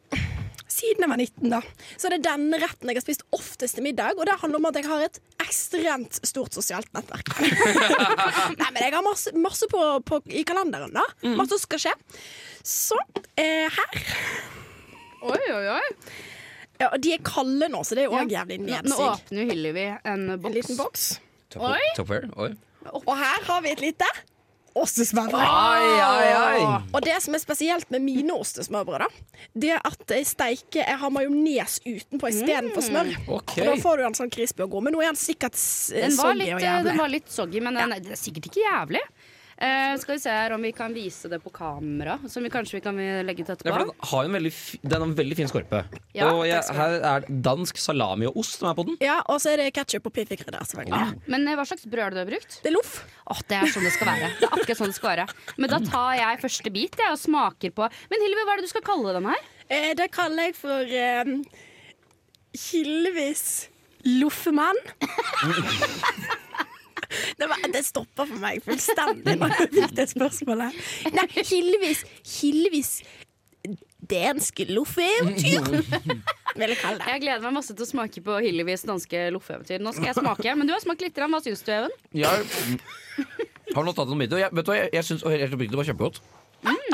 [SPEAKER 3] Siden jeg var 19, da, så er det denne retten jeg har spist oftest til middag. Og det handler om at jeg har et ekstremt stort sosialt nettverk. Nei, men jeg har masse, masse på, på, i kalenderen, da. Masse som skal skje. Så eh, her
[SPEAKER 2] Oi, oi, oi.
[SPEAKER 3] ja, og De er kalde nå, så det er jo ja. jævlig
[SPEAKER 2] nedsig. nå åpner jo Hillevi en boks.
[SPEAKER 3] En liten boks.
[SPEAKER 2] Oi.
[SPEAKER 1] Top Oi.
[SPEAKER 3] Og her har vi et lite ostesmørbrød. Og det som er spesielt med mine ostesmørbrød, da, det er at jeg steiker Jeg har majones utenpå istedenfor smør.
[SPEAKER 1] Okay.
[SPEAKER 3] Og da får du en sånn crispy og god. Men nå er den sikkert soggy og
[SPEAKER 2] jævlig. den var litt soggy, men den, det er sikkert ikke jævlig. Eh, skal vi se her om vi kan vise det på kamera, som vi kanskje vi kan legge ut
[SPEAKER 1] Ja,
[SPEAKER 2] etterpå.
[SPEAKER 1] for den har en veldig, den har en veldig fin skorpe.
[SPEAKER 2] Ja,
[SPEAKER 1] og jeg, her er dansk salami og ost som er på den.
[SPEAKER 3] Ja, og så er det ketsjup og piffikrydder, selvfølgelig.
[SPEAKER 2] Men eh, hva slags brød er det du har brukt?
[SPEAKER 3] Det er loff.
[SPEAKER 2] Åh, Det er sånn det skal være. Det er akkurat sånn det skal være Men da tar jeg første bit jeg, og smaker på Men Hilvi, hva er det du skal kalle den her?
[SPEAKER 3] Eh, det kaller jeg for eh, Hilvis loffemann. Det, var, det stoppa for meg fullstendig når jeg fikk det spørsmålet. Nei, Hilvis Hilvis danske loffeeventyr, vil jeg kalle det.
[SPEAKER 2] Jeg gleder meg masse til å smake på Hillevis danske loffeeventyr. Nå skal jeg smake. Men du har smakt litt. grann. Hva syns du, Even?
[SPEAKER 1] Jeg har nå tatt en bit. og Jeg, vet du hva, jeg, jeg syns helt oppriktig det var kjempegodt.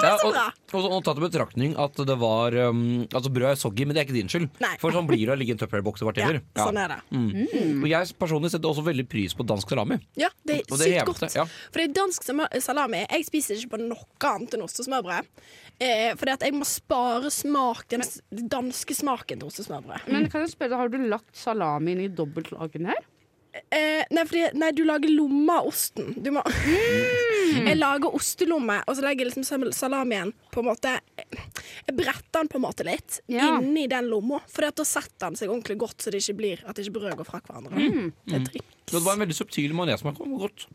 [SPEAKER 1] Ja,
[SPEAKER 3] så
[SPEAKER 1] og, og, og tatt i betraktning at det var um, Altså Brød er soggy, men det er ikke din skyld.
[SPEAKER 3] Nei.
[SPEAKER 1] For sånn blir det å ligge i en Tupperware-boks og
[SPEAKER 3] Ja,
[SPEAKER 1] whatever.
[SPEAKER 3] sånn er det.
[SPEAKER 1] Mm. Og jeg personlig setter også veldig pris på dansk salami.
[SPEAKER 3] Ja, det er
[SPEAKER 1] Og det
[SPEAKER 3] sykt
[SPEAKER 1] hevet
[SPEAKER 3] godt.
[SPEAKER 1] ja.
[SPEAKER 3] For det er dansk salami. Jeg spiser ikke på noe annet enn ostesmørbrød. Eh, fordi at jeg må spare smak, den danske smaken til ostesmørbrød.
[SPEAKER 2] Men kan jeg spørre Har du lagt salamien i dobbeltlagen her?
[SPEAKER 3] Eh, nei, fordi, nei, du lager lomme av osten. Du må Jeg lager ostelomme, og så legger jeg liksom salamien på en måte Jeg bretter den på en måte litt
[SPEAKER 2] Ja.
[SPEAKER 3] inni den lomma, for da setter den seg ordentlig godt, så det ikke blir at ikke brød går fra hverandre.
[SPEAKER 2] Mm.
[SPEAKER 3] Det er triks.
[SPEAKER 1] Det var en veldig subtil majonesmak. Godt.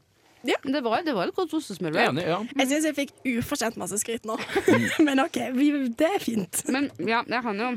[SPEAKER 2] Det var, det var et godt ostesmørbrød.
[SPEAKER 1] Er ja.
[SPEAKER 3] Jeg syns jeg fikk ufortjent masse skryt nå, men OK, vi, det er fint.
[SPEAKER 2] Men ja, jeg kan jo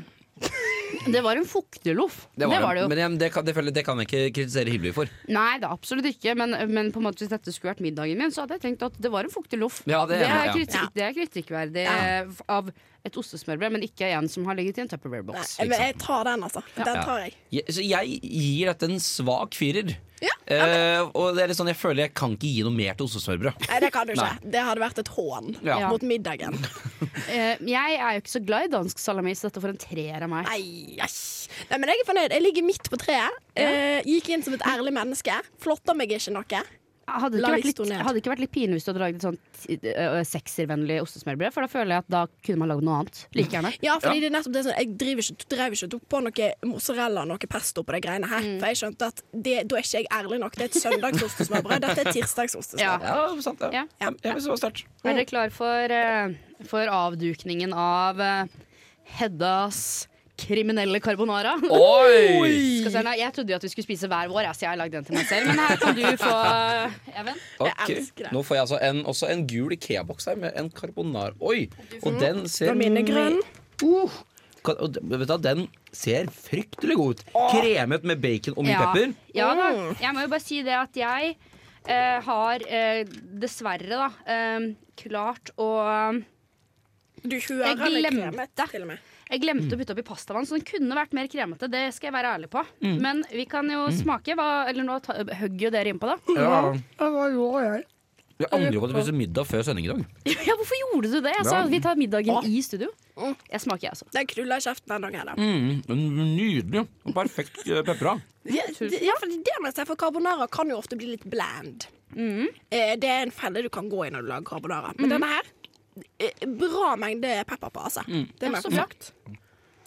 [SPEAKER 2] Det var en fukteloff. Det
[SPEAKER 1] Det
[SPEAKER 2] var, det jo.
[SPEAKER 1] Men jeg, det, kan, det, føler det kan jeg ikke kritisere Hylvi for.
[SPEAKER 2] Nei, det er absolutt ikke. Men, men på en måte hvis dette skulle vært middagen min, så hadde jeg tenkt at det var en fukteloff.
[SPEAKER 1] Ja, det er
[SPEAKER 2] det,
[SPEAKER 1] ja.
[SPEAKER 2] kritikk, det er kritikkverdig
[SPEAKER 3] Ja.
[SPEAKER 2] av et ostesmørbrød, men ikke en som har ligget i en Tupperware-boks.
[SPEAKER 3] men jeg tar den, altså. Den
[SPEAKER 1] Ja.
[SPEAKER 3] tar jeg.
[SPEAKER 1] Ja. så jeg gir dette en svak firer.
[SPEAKER 3] Ja,
[SPEAKER 1] uh, og det er litt sånn, jeg føler jeg kan ikke gi noe mer til ostesmørbrød.
[SPEAKER 3] Nei, det kan du ikke. Det hadde vært et hån
[SPEAKER 1] Ja.
[SPEAKER 3] mot middagen.
[SPEAKER 2] uh, jeg er jo ikke så glad i dansk salami, så dette får en treer av meg.
[SPEAKER 3] Nei, yes. Nei, men jeg er fornøyd. Jeg ligger midt på treet. Eh, gikk inn som et ærlig menneske. Flotta meg ikke noe.
[SPEAKER 2] Hadde det ikke vært litt, hadde det ikke vært litt pinlig hvis du hadde lagd et sånt uh, sekservennlig ostesmørbrød? For da føler jeg at da kunne man lagd noe annet. Like gjerne.
[SPEAKER 3] Ja, fordi det er nettopp det sånn, Jeg driver ikke, drev ikke tok på noe mozzarella og noe pesto på de greiene her.
[SPEAKER 2] Mm.
[SPEAKER 3] For jeg skjønte at det, da er ikke jeg ærlig nok. Det er et søndagsostesmørbrød. Dette er tirsdagsostesmørbrød.
[SPEAKER 1] Ja, sant det.
[SPEAKER 2] Ja.
[SPEAKER 1] Ja. Ja, det var sterkt.
[SPEAKER 2] Er dere klar for, eh, for avdukningen av eh, Heddas kriminelle carbonara?
[SPEAKER 1] Oi!
[SPEAKER 2] Skal se, nei, jeg trodde jo at vi skulle spise hver vår, så jeg har lagd den til meg selv. Men her kan du få, Even.
[SPEAKER 1] Ok,
[SPEAKER 3] elsker det.
[SPEAKER 1] Nå får jeg altså en, også en gul Ikea-boks her med en carbonara. Oi! Og den ser
[SPEAKER 3] mine grønn.
[SPEAKER 1] Uh, kan- og vet du, den ser fryktelig god ut. Kremet med bacon og mye
[SPEAKER 2] Ja.
[SPEAKER 1] pepper.
[SPEAKER 2] Ja da. Jeg må jo bare si det at jeg eh, har eh, dessverre da eh, klart å
[SPEAKER 3] Du
[SPEAKER 2] glemte.
[SPEAKER 3] kremet, til og med.
[SPEAKER 2] Jeg glemte å putte oppi pastavann, så den kunne vært mer kremete. Det skal jeg være ærlig på.
[SPEAKER 1] Mm.
[SPEAKER 2] Men vi kan jo smake. Hva, eller nå hogger jo dere innpå, da.
[SPEAKER 1] Ja. hva gjorde Jeg angrer på at vi spiste middag før sending i dag.
[SPEAKER 2] Ja, hvorfor gjorde du det? Jeg sa
[SPEAKER 1] Ja.
[SPEAKER 2] vi tar middagen
[SPEAKER 3] ah.
[SPEAKER 2] i studio. Jeg smaker, jeg, altså.
[SPEAKER 3] Den knuller i kjeften denne dagen. da.
[SPEAKER 1] Mm, nydelig og perfekt eh, pepra.
[SPEAKER 3] Ja, ja, for det må jeg si, for carbonara kan jo ofte bli litt bland.
[SPEAKER 2] Mm.
[SPEAKER 3] Eh, det er en felle du kan gå i når du lager carbonara. Men denne her Bra mengde pepper på, altså. Det må
[SPEAKER 2] Ja,
[SPEAKER 3] jeg
[SPEAKER 2] så
[SPEAKER 3] få sagt.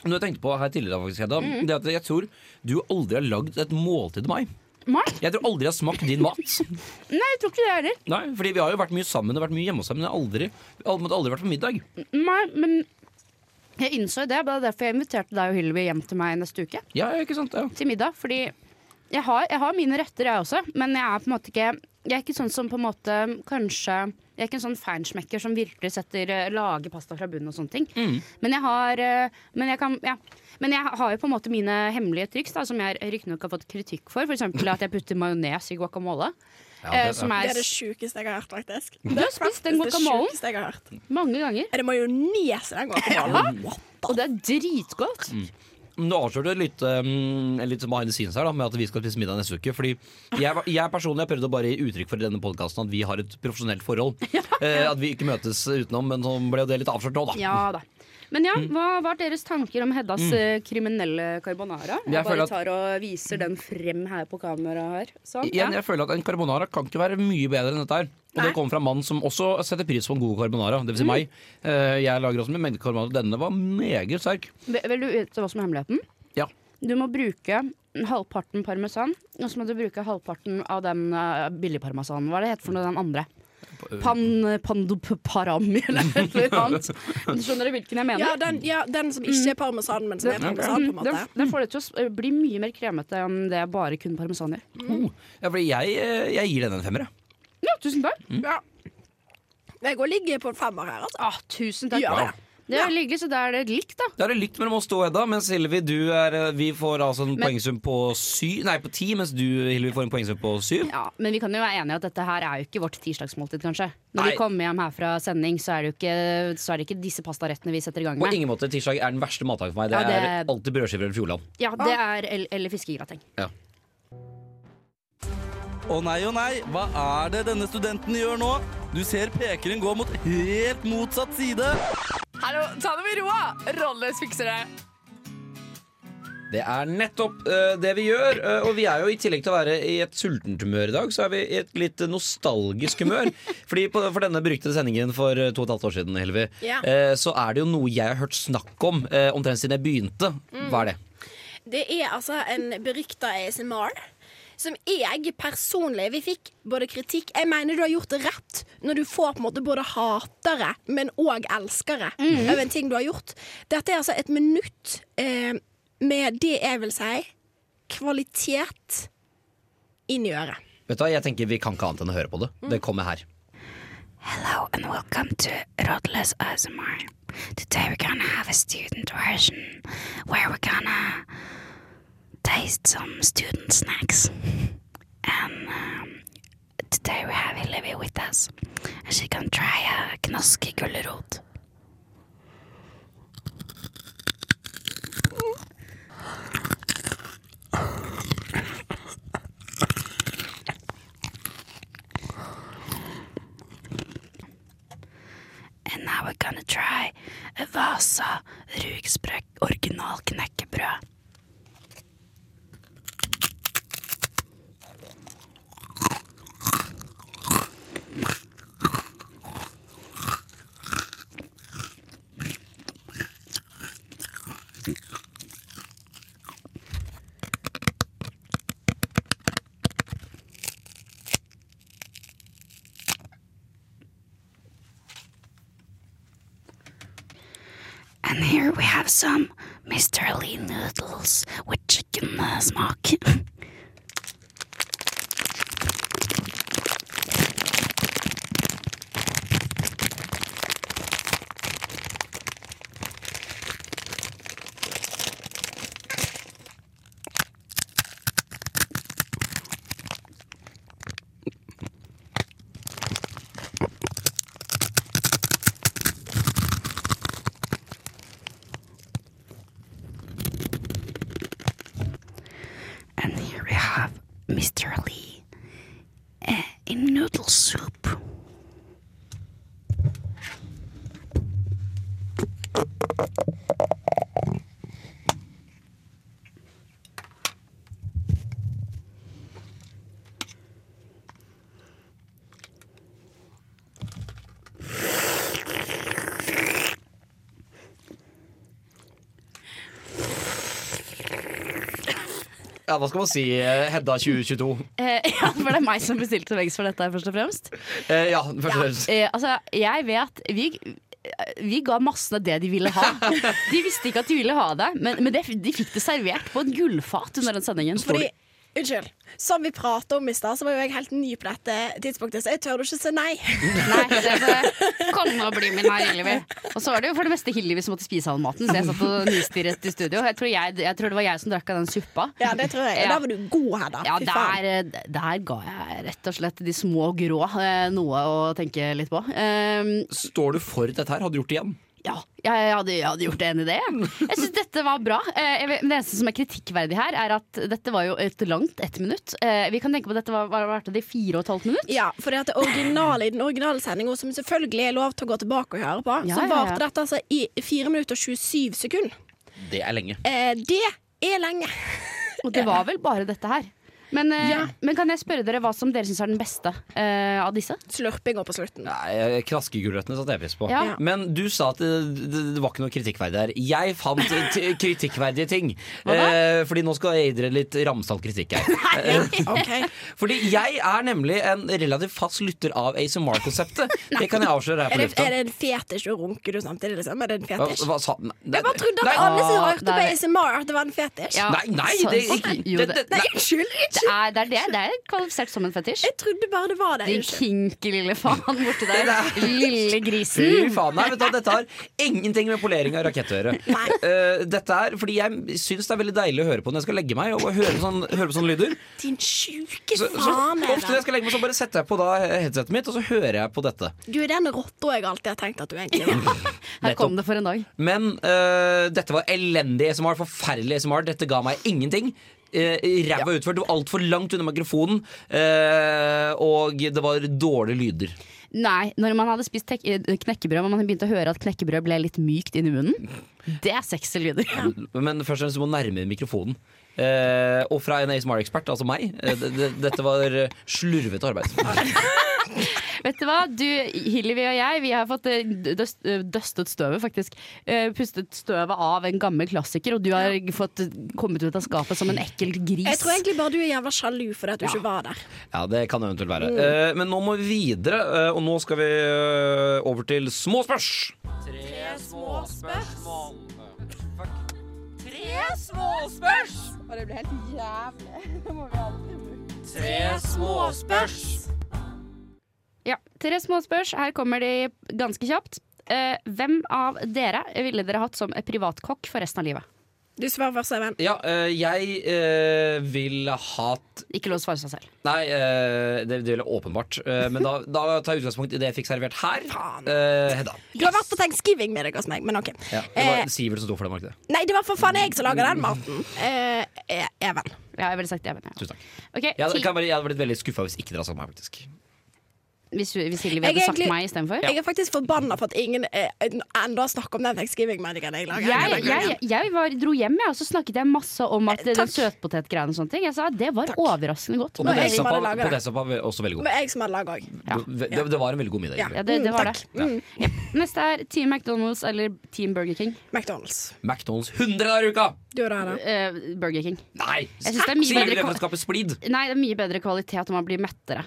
[SPEAKER 1] Noe jeg tenkte på her tidligere, faktisk, Hedda, det er at jeg tror du aldri har lagd et måltid til meg.
[SPEAKER 2] Nei,
[SPEAKER 1] Jeg tror aldri jeg har smakt din mat.
[SPEAKER 2] nei, jeg tror ikke det heller.
[SPEAKER 1] Nei, fordi vi har jo vært mye sammen og vært mye hjemme hos deg, men jeg har aldri, jeg aldri vært på middag.
[SPEAKER 2] Nei, men jeg innså det. Det er derfor jeg inviterte deg og Hylvi hjem til meg neste uke.
[SPEAKER 1] Ja, ikke sant? Ja.
[SPEAKER 2] Til middag. Fordi jeg har, jeg har mine retter, jeg også. Men jeg er på en måte ikke Jeg er ikke sånn som på en måte kanskje Jeg er ikke en sånn feinschmecker som virkelig setter eh, lager pasta fra bunnen og sånne ting. Men jeg har eh, Men jeg kan Ja. Men jeg har jo på en måte mine hemmelige triks, da, som jeg riktignok har fått kritikk for. F.eks. at jeg putter majones i guacamole. Ja,
[SPEAKER 3] Det
[SPEAKER 2] er,
[SPEAKER 3] er det sjukeste jeg har hørt, faktisk.
[SPEAKER 2] Du har spist den guacamolen
[SPEAKER 3] jeg har hørt.
[SPEAKER 2] mange ganger.
[SPEAKER 3] Er det majones i den guacamolen? Ja.
[SPEAKER 2] Og det er dritgodt.
[SPEAKER 1] Men Du avslørte litt, um, litt behind the scenes her da, med at vi skal spise middag neste uke. Fordi jeg, jeg personlig har prøvd å bare gi uttrykk for i denne podkasten at vi har et profesjonelt forhold. Eh, at vi ikke møtes utenom, men så ble det litt avslørt nå, da.
[SPEAKER 2] Ja da. Men ja, hva var deres tanker om Heddas mm. kriminelle carbonara? Jeg,
[SPEAKER 1] Jeg
[SPEAKER 2] bare tar og viser den frem her på kamera her. Sånn.
[SPEAKER 1] Igjen,
[SPEAKER 2] ja.
[SPEAKER 1] jeg føler at En carbonara kan ikke være mye bedre enn dette her. Og
[SPEAKER 3] Nei.
[SPEAKER 1] det kommer fra en mann som også setter pris på en god carbonara. Det vil si meg. Eh, jeg lager også med mengde carbonara. Denne var meget sterk.
[SPEAKER 2] Vil du vite hva som er hemmeligheten?
[SPEAKER 1] Ja.
[SPEAKER 2] Du må bruke halvparten parmesan, og så må du bruke halvparten av den uh, billigparmesanen. Hva er det heter for noe, den andre? Pan, pandoparami eller noe annet. Du skjønner hvilken jeg mener?
[SPEAKER 3] Ja, den, ja, den som ikke er parmesan, men som er parmesan, på en måte.
[SPEAKER 2] den får det til å bli mye mer kremete enn det bare kun parmesan gjør.
[SPEAKER 1] Oh. Ja, fordi jeg, eh, jeg gir den en femmer. jeg.
[SPEAKER 2] Ja, tusen takk.
[SPEAKER 3] Ja. Jeg går og ligger på en femmer her, altså.
[SPEAKER 2] Ah, tusen takk.
[SPEAKER 3] Gjør det.
[SPEAKER 2] Det er hyggelig, så da er det likt, da.
[SPEAKER 1] Da er det likt mellom oss to, Edda. Mens Hilvi, du er eh, Vi får altså en poengsum på sy Nei, på ti, mens du, Hilvi, får en poengsum på syv.
[SPEAKER 2] Ja, Men vi kan jo være enige at dette her er jo ikke vårt tirsdagsmåltid, kanskje. Når
[SPEAKER 1] Nei.
[SPEAKER 2] vi kommer hjem her fra sending, så er det jo ikke, så er det ikke disse pastarettene vi setter i gang med.
[SPEAKER 1] På ingen måte tirsdag er den verste matdagen for meg. Det,
[SPEAKER 2] Ja, det-
[SPEAKER 1] er alltid brødskiver eller Fjordland.
[SPEAKER 2] Ja, det er el- eller fiskegrateng.
[SPEAKER 8] Å nei, å nei, hva er det denne studenten gjør nå? Du ser pekeren gå mot helt motsatt side.
[SPEAKER 9] Hallo, ta det med roa! Rolles fikser det.
[SPEAKER 1] Det er nettopp uh, det vi gjør. Uh, og vi er jo i tillegg til å være i et sultent humør i dag, så er vi i et litt nostalgisk humør. Fordi på, For denne beryktede sendingen for eh, to og et halvt år siden, Helvi,
[SPEAKER 3] yeah.
[SPEAKER 1] uh, så er det jo noe jeg har hørt snakk om omtrent siden jeg begynte. Hva er det?
[SPEAKER 3] Det er altså en berykta ASMR. Som jeg personlig Vi fikk både kritikk Jeg mener du har gjort det rett når du får på en måte både hatere, men òg elskere
[SPEAKER 2] mm.
[SPEAKER 3] over en ting du har gjort. Dette er altså et minutt eh, med det jeg vil si kvalitet inn i øret.
[SPEAKER 1] Vet du hva, Jeg tenker Vi kan ikke annet enn å høre på det. Det kommer her.
[SPEAKER 2] Hello and welcome to Rodless ASMR. Today we're gonna have a student version where we're gonna taste some student snacks. And um, today we have Hillevi with us. And she can try a knaske gulrot. awesome.
[SPEAKER 1] Ja, Hva skal man si, eh, Hedda 2022?
[SPEAKER 2] Eh, ja, for det er meg som bestilte veggs for dette, først og fremst.
[SPEAKER 1] Eh, ja, først og fremst.
[SPEAKER 2] Eh, altså, jeg vet vi, vi ga massene det de ville ha. De visste ikke at de ville ha det, men, men det, de fikk det servert på et gullfat under den sendingen.
[SPEAKER 3] Fordi, unnskyld, som vi pratet om i stad, så var jo jeg helt ny på dette tidspunktet, så jeg tør ikke si nei.
[SPEAKER 2] Nei, det Kom nå og bli min her, Hillevi. Og så var det jo for det meste Hillevi som måtte spise all maten, så jeg satt og nistirret i studio. Jeg tror, jeg, jeg tror det var jeg som drakk av den suppa.
[SPEAKER 3] Ja, det tror jeg.
[SPEAKER 2] Ja.
[SPEAKER 3] Der var du god, Hedda.
[SPEAKER 2] Ja, der, der ga jeg rett og slett de små grå eh, noe å tenke litt på. Um,
[SPEAKER 1] Står du for dette her? Hadde du gjort det igjen?
[SPEAKER 2] Ja, jeg, jeg, hadde, jeg hadde gjort det enig i det. jeg. Syns dette var bra. Eh, jeg det eneste som er kritikkverdig her, er at dette var jo et langt ett minutt. Eh, vi kan tenke på at dette var, var, var det i fire og et halvt minutt.
[SPEAKER 3] Ja, for det originale, i den originale sendinga, som selvfølgelig er lov til å gå tilbake og høre på,
[SPEAKER 2] Ja,
[SPEAKER 3] så
[SPEAKER 2] ja, ja.
[SPEAKER 3] dette altså i 4 minutter og 27 sekunder.
[SPEAKER 1] Det er lenge.
[SPEAKER 3] Eh, det er lenge.
[SPEAKER 2] Og det var vel bare dette her. Men, eh,
[SPEAKER 3] Ja.
[SPEAKER 2] men kan jeg spørre dere hva som dere syns er den beste uh, av disse?
[SPEAKER 3] Slurpinga på slutten.
[SPEAKER 1] Nei, Knaskegulrøttene satte jeg pris på.
[SPEAKER 2] Ja.
[SPEAKER 1] Men du sa at det, det, det var ikke noe kritikkverdig her. Jeg fant t kritikkverdige ting. Eh, fordi nå skal jeg gi dere litt ramsalt kritikk her.
[SPEAKER 3] okay.
[SPEAKER 1] Fordi jeg er nemlig en relativt fast lytter av ASMR-konseptet. Det kan jeg avsløre her
[SPEAKER 3] Er
[SPEAKER 1] på
[SPEAKER 3] det,
[SPEAKER 1] lufta.
[SPEAKER 3] er det en fetisj å runke du samtidig, liksom? Er det en fetisj?
[SPEAKER 1] hva sa Nei,
[SPEAKER 3] Jeg bare trodde
[SPEAKER 1] nei,
[SPEAKER 3] at alle som hørte på ASMR, at det var en fetisj.
[SPEAKER 2] Ja.
[SPEAKER 1] Nei, nei, det, ikke, det,
[SPEAKER 2] det-
[SPEAKER 3] Nei,
[SPEAKER 1] nei.
[SPEAKER 3] unnskyld!
[SPEAKER 2] Er, det, er det, det er kvalifisert som en fetisj.
[SPEAKER 3] Jeg trodde bare det var det.
[SPEAKER 2] Din kinky lille faen borti der. Lille
[SPEAKER 1] Fy
[SPEAKER 2] grisen.
[SPEAKER 1] faen, nei, vet du, Dette har ingenting med polering av rakett å gjøre. Uh, dette er fordi jeg syns det er veldig deilig å høre på når jeg skal legge meg og høre sånn, høre på sånne lyder.
[SPEAKER 3] Din sjuke
[SPEAKER 1] Så, så
[SPEAKER 3] faen.
[SPEAKER 1] ofte når jeg skal legge meg, så bare setter jeg på da headsetet mitt, og så hører jeg på dette.
[SPEAKER 3] Du er den rotta jeg alltid har tenkt at du egentlig var.
[SPEAKER 2] Her kom det for en dag.
[SPEAKER 1] Men uh, dette var elendig ASMR, forferdelig ASMR. Dette ga meg ingenting. Uh, Ræva utført, det var altfor langt unna mikrofonen, eh, og det var dårlige lyder.
[SPEAKER 2] Nei, når man hadde spist knekkebrød og man begynte å høre at knekkebrød ble litt mykt inni munnen, det er sexy lyder.
[SPEAKER 1] Men først og fremst må nærme mikrofonen. Eh, og fra en ASMR-ekspert, altså meg. eh, det, det, dette var eh, slurvete arbeid.
[SPEAKER 2] Vet du hva? Du, Hillevi og jeg, vi har fått eh, døst, døstet støvet, faktisk. Eh, Pustet støvet av en gammel klassiker, og du har fått kommet ut av skapet som en ekkel gris.
[SPEAKER 3] Jeg tror egentlig bare du er jævla sjalu fordi at du ikke var der.
[SPEAKER 1] Ja, det kan det eventuelt være.
[SPEAKER 3] Mm.
[SPEAKER 1] Eh, men nå må vi videre, og nå skal vi over til småspørs.
[SPEAKER 9] Tre småspørs. Tre småspørs! Og det blir helt jævlig. Det må vi aldri bruke. Tre småspørs.
[SPEAKER 2] Ja, tre små spørs. Her kommer de ganske kjapt. Eh, hvem av dere ville dere hatt som privatkokk for resten av livet?
[SPEAKER 3] Du svarer først, Even.
[SPEAKER 1] Ja, øh, jeg øh, vil hatt
[SPEAKER 2] Ikke lov å svare seg selv.
[SPEAKER 1] Nei, øh, det, det vil jeg åpenbart. Eh, men da, da tar jeg utgangspunkt i det jeg fikk servert her. Eh, Hedda.
[SPEAKER 3] Du har vært på thanksgiving med deg hos meg, men OK.
[SPEAKER 1] Ja, det var
[SPEAKER 3] Eh,
[SPEAKER 1] Sivert som sto for det, var det ikke det?
[SPEAKER 3] Nei, det var for faen jeg som lager den maten. Eh, eh, Even.
[SPEAKER 2] Ja, jeg ville sagt Even. Ja.
[SPEAKER 1] Tusen takk.
[SPEAKER 2] Ok,
[SPEAKER 1] Jeg hadde,
[SPEAKER 2] ti-
[SPEAKER 1] kan bare, jeg hadde blitt veldig skuffa hvis ikke dere hadde sagt meg, faktisk.
[SPEAKER 2] Hvis, hvis
[SPEAKER 3] Silje
[SPEAKER 2] hadde sagt meg istedenfor?
[SPEAKER 3] Jeg er faktisk forbanna for at ingen ennå har snakker om den thanksgiving-meldingen jeg lager.
[SPEAKER 2] Jeg, jeg, jeg var, dro hjem, jeg, og så snakket jeg masse om at den
[SPEAKER 3] takk.
[SPEAKER 2] søtpotetgreiene og sånne ting. Jeg sa at det var overraskende godt.
[SPEAKER 1] Og
[SPEAKER 3] det.
[SPEAKER 1] podesoppa var også veldig god.
[SPEAKER 3] Men jeg som hadde laga òg.
[SPEAKER 1] Det, det, det var en veldig god middag.
[SPEAKER 3] Ja.
[SPEAKER 2] Ja, det, det var
[SPEAKER 3] takk.
[SPEAKER 2] det.
[SPEAKER 3] Mm.
[SPEAKER 2] Ja. Neste er Team McDonald's eller Team Burger King.
[SPEAKER 3] McDonald's.
[SPEAKER 1] McDonald's 100 dager i uka!
[SPEAKER 2] Eh, Burger King.
[SPEAKER 1] Nei!
[SPEAKER 2] Er
[SPEAKER 1] Sier
[SPEAKER 2] vi
[SPEAKER 1] det for å skape splid?
[SPEAKER 2] Nei, det er mye bedre kvalitet og man blir mettere.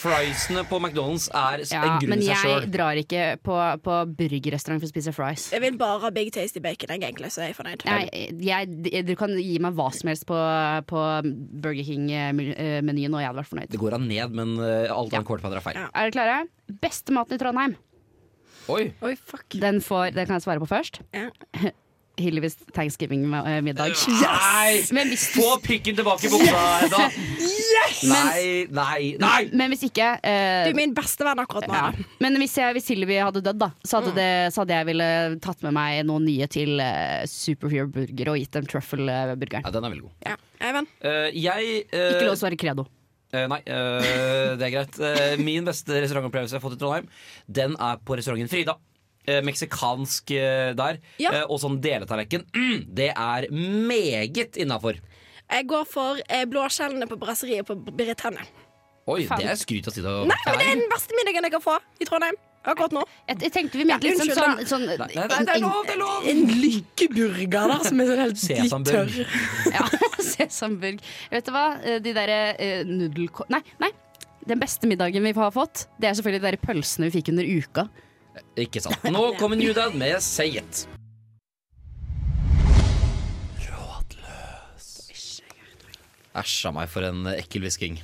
[SPEAKER 1] Friesene på McDonald's er
[SPEAKER 2] Ja,
[SPEAKER 1] en grunn
[SPEAKER 2] men
[SPEAKER 1] i seg
[SPEAKER 2] jeg drar ikke på, på burgerrestaurant for å spise fries.
[SPEAKER 3] Jeg vil bare ha Big Tasty Bacon, jeg, egentlig, så jeg er fornøyd.
[SPEAKER 2] Nei, jeg, du kan gi meg hva som helst på, på Burger King-menyen, og jeg hadde vært fornøyd.
[SPEAKER 1] Det går an ned, men uh, alt annet ja. quarterpounder er feil.
[SPEAKER 2] Er dere klare? Beste maten i Trondheim.
[SPEAKER 1] Oi!
[SPEAKER 3] Oi, fuck.
[SPEAKER 2] Den, får, den kan jeg svare på først.
[SPEAKER 3] Ja.
[SPEAKER 2] Hillevis Thanksgiving-middag.
[SPEAKER 1] Nei!
[SPEAKER 2] Men hvis du
[SPEAKER 1] Få pikken tilbake i buksa, Hedda! Nei, nei, nei!
[SPEAKER 2] Men hvis ikke eh,
[SPEAKER 3] Du er min beste venn akkurat nå.
[SPEAKER 2] ja. Men hvis, jeg, hvis Hillevi hadde dødd, da, så
[SPEAKER 3] Mm.
[SPEAKER 2] hadde, det, så hadde jeg ville tatt med meg noen nye til uh, Superhero Burger og gitt dem truffle-burgeren.
[SPEAKER 1] Ja, den er veldig god.
[SPEAKER 3] Ja. Even?
[SPEAKER 1] uh, jeg uh...
[SPEAKER 2] Ikke lov å svare credo.
[SPEAKER 1] Uh, Nei, uh, det er greit. Uh, min beste restaurantopplevelse jeg har fått i Trondheim, den er på restauranten Frida. Eh, Meksikansk eh, der.
[SPEAKER 3] Ja.
[SPEAKER 1] Eh, og sånn deletallerken. Mm, det er meget innafor.
[SPEAKER 3] Jeg går for eh, blåskjellene på brasseriet på Britannia.
[SPEAKER 1] Oi,
[SPEAKER 2] Faen.
[SPEAKER 1] det er skryt av si.
[SPEAKER 3] Nei, men det er den beste middagen jeg kan få i Trondheim akkurat nå.
[SPEAKER 2] Jeg, jeg tenkte vi mente
[SPEAKER 3] Ja,
[SPEAKER 2] litt sånn,
[SPEAKER 3] unnskyld,
[SPEAKER 2] sånn, sånn
[SPEAKER 1] Nei, nei, det er lov, det er lov!
[SPEAKER 3] En lykkeburger da, som er sånn helt litt
[SPEAKER 1] Sesamburg.
[SPEAKER 3] tørr.
[SPEAKER 2] Ja, sesamburg. Vet du hva? Eh, De derre uh, nudelko... Nei, nei. Den beste middagen vi har fått, det er selvfølgelig de der pølsene vi fikk under uka.
[SPEAKER 1] Ikke sant. Nå kommer Newdad med Say It. Rådløs. Æsja meg for en ekkel hvisking.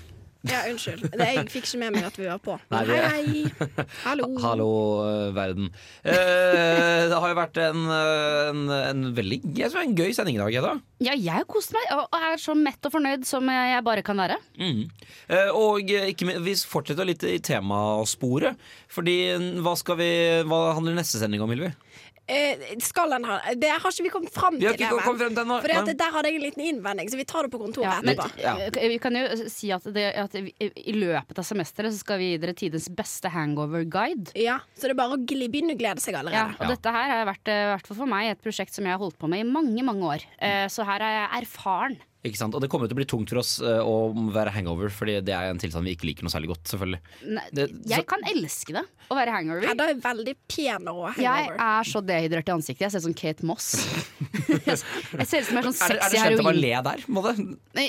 [SPEAKER 3] Ja, unnskyld. Det, jeg fikk ikke med meg at vi var på.
[SPEAKER 1] Nei,
[SPEAKER 3] hei, hei. Hallo.
[SPEAKER 1] Hallo, øh, verden. Eh, det har jo vært en, øh, en, en veldig jeg tror, en gøy sending i dag, Hedda.
[SPEAKER 2] Ja, jeg har kost meg og er så mett og fornøyd som jeg bare kan være.
[SPEAKER 1] Mm. Eh, og ikke, vi fortsetter litt i temasporet. Fordi hva, skal vi, hva handler neste sending om, Hilvi?
[SPEAKER 3] Eh, skal den ha Det har ikke vi kommet fram til.
[SPEAKER 1] kommet frem til ennå.
[SPEAKER 3] Fordi at
[SPEAKER 1] Nei.
[SPEAKER 3] Der hadde jeg en liten innvending, så vi tar det på kontoret
[SPEAKER 2] Ja, men,
[SPEAKER 3] etterpå.
[SPEAKER 1] Ja.
[SPEAKER 2] eh, Vi kan jo si at, det, at vi, i løpet av semesteret så skal vi gi dere tidens beste hangover-guide.
[SPEAKER 3] Ja, Så det er bare å begynne å glede seg
[SPEAKER 2] Ja,
[SPEAKER 3] allerede.
[SPEAKER 2] og dette her har vært, eh, i hvert fall for meg, et prosjekt som jeg har holdt på med i mange mange år. Eh, Så her er jeg erfaren.
[SPEAKER 1] Ikke sant? Og det kommer jo til å bli tungt for oss eh, å være hangover, Fordi det er en tilstand vi ikke liker noe særlig godt. selvfølgelig
[SPEAKER 2] Nei,
[SPEAKER 1] Det- så-
[SPEAKER 2] Jeg kan elske det, å være hangover.
[SPEAKER 3] Hedda er veldig pen og
[SPEAKER 2] Jeg
[SPEAKER 3] hangover.
[SPEAKER 2] er så dehydrert i ansiktet. Jeg ser ut som Kate Moss. jeg ser ut som jeg er sånn
[SPEAKER 1] Er, det- er
[SPEAKER 2] sexy
[SPEAKER 1] det skjønt å bare le der? Må det?
[SPEAKER 2] Nei,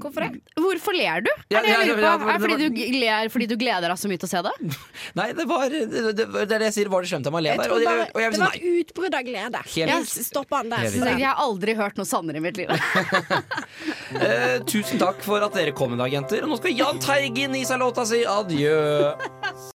[SPEAKER 3] Hvorfor det?
[SPEAKER 2] Hvorfor ler du?
[SPEAKER 1] Ja,
[SPEAKER 2] er det jeg
[SPEAKER 1] ja,
[SPEAKER 2] lurer på?
[SPEAKER 1] ja,
[SPEAKER 2] Er det
[SPEAKER 1] det
[SPEAKER 2] fordi
[SPEAKER 1] var-
[SPEAKER 2] du ler fordi du gleder deg så mye til å se det?
[SPEAKER 1] Nei, det var det, det, det er det jeg sier. Var det skjønt av meg å le
[SPEAKER 3] Jeg
[SPEAKER 1] der?
[SPEAKER 3] tror
[SPEAKER 1] Og, jeg,
[SPEAKER 3] bare,
[SPEAKER 1] og jeg
[SPEAKER 3] det
[SPEAKER 1] si
[SPEAKER 3] var
[SPEAKER 1] nei.
[SPEAKER 3] utbrudd av glede.
[SPEAKER 1] Helt-
[SPEAKER 3] Jeg stopper han der.
[SPEAKER 1] Helt
[SPEAKER 2] Så jeg har aldri hørt noe sannere i mitt liv.
[SPEAKER 1] Eh, tusen takk for at dere kom i dag, jenter. Og nå skal Jahn Teigen gi seg låta si adjø.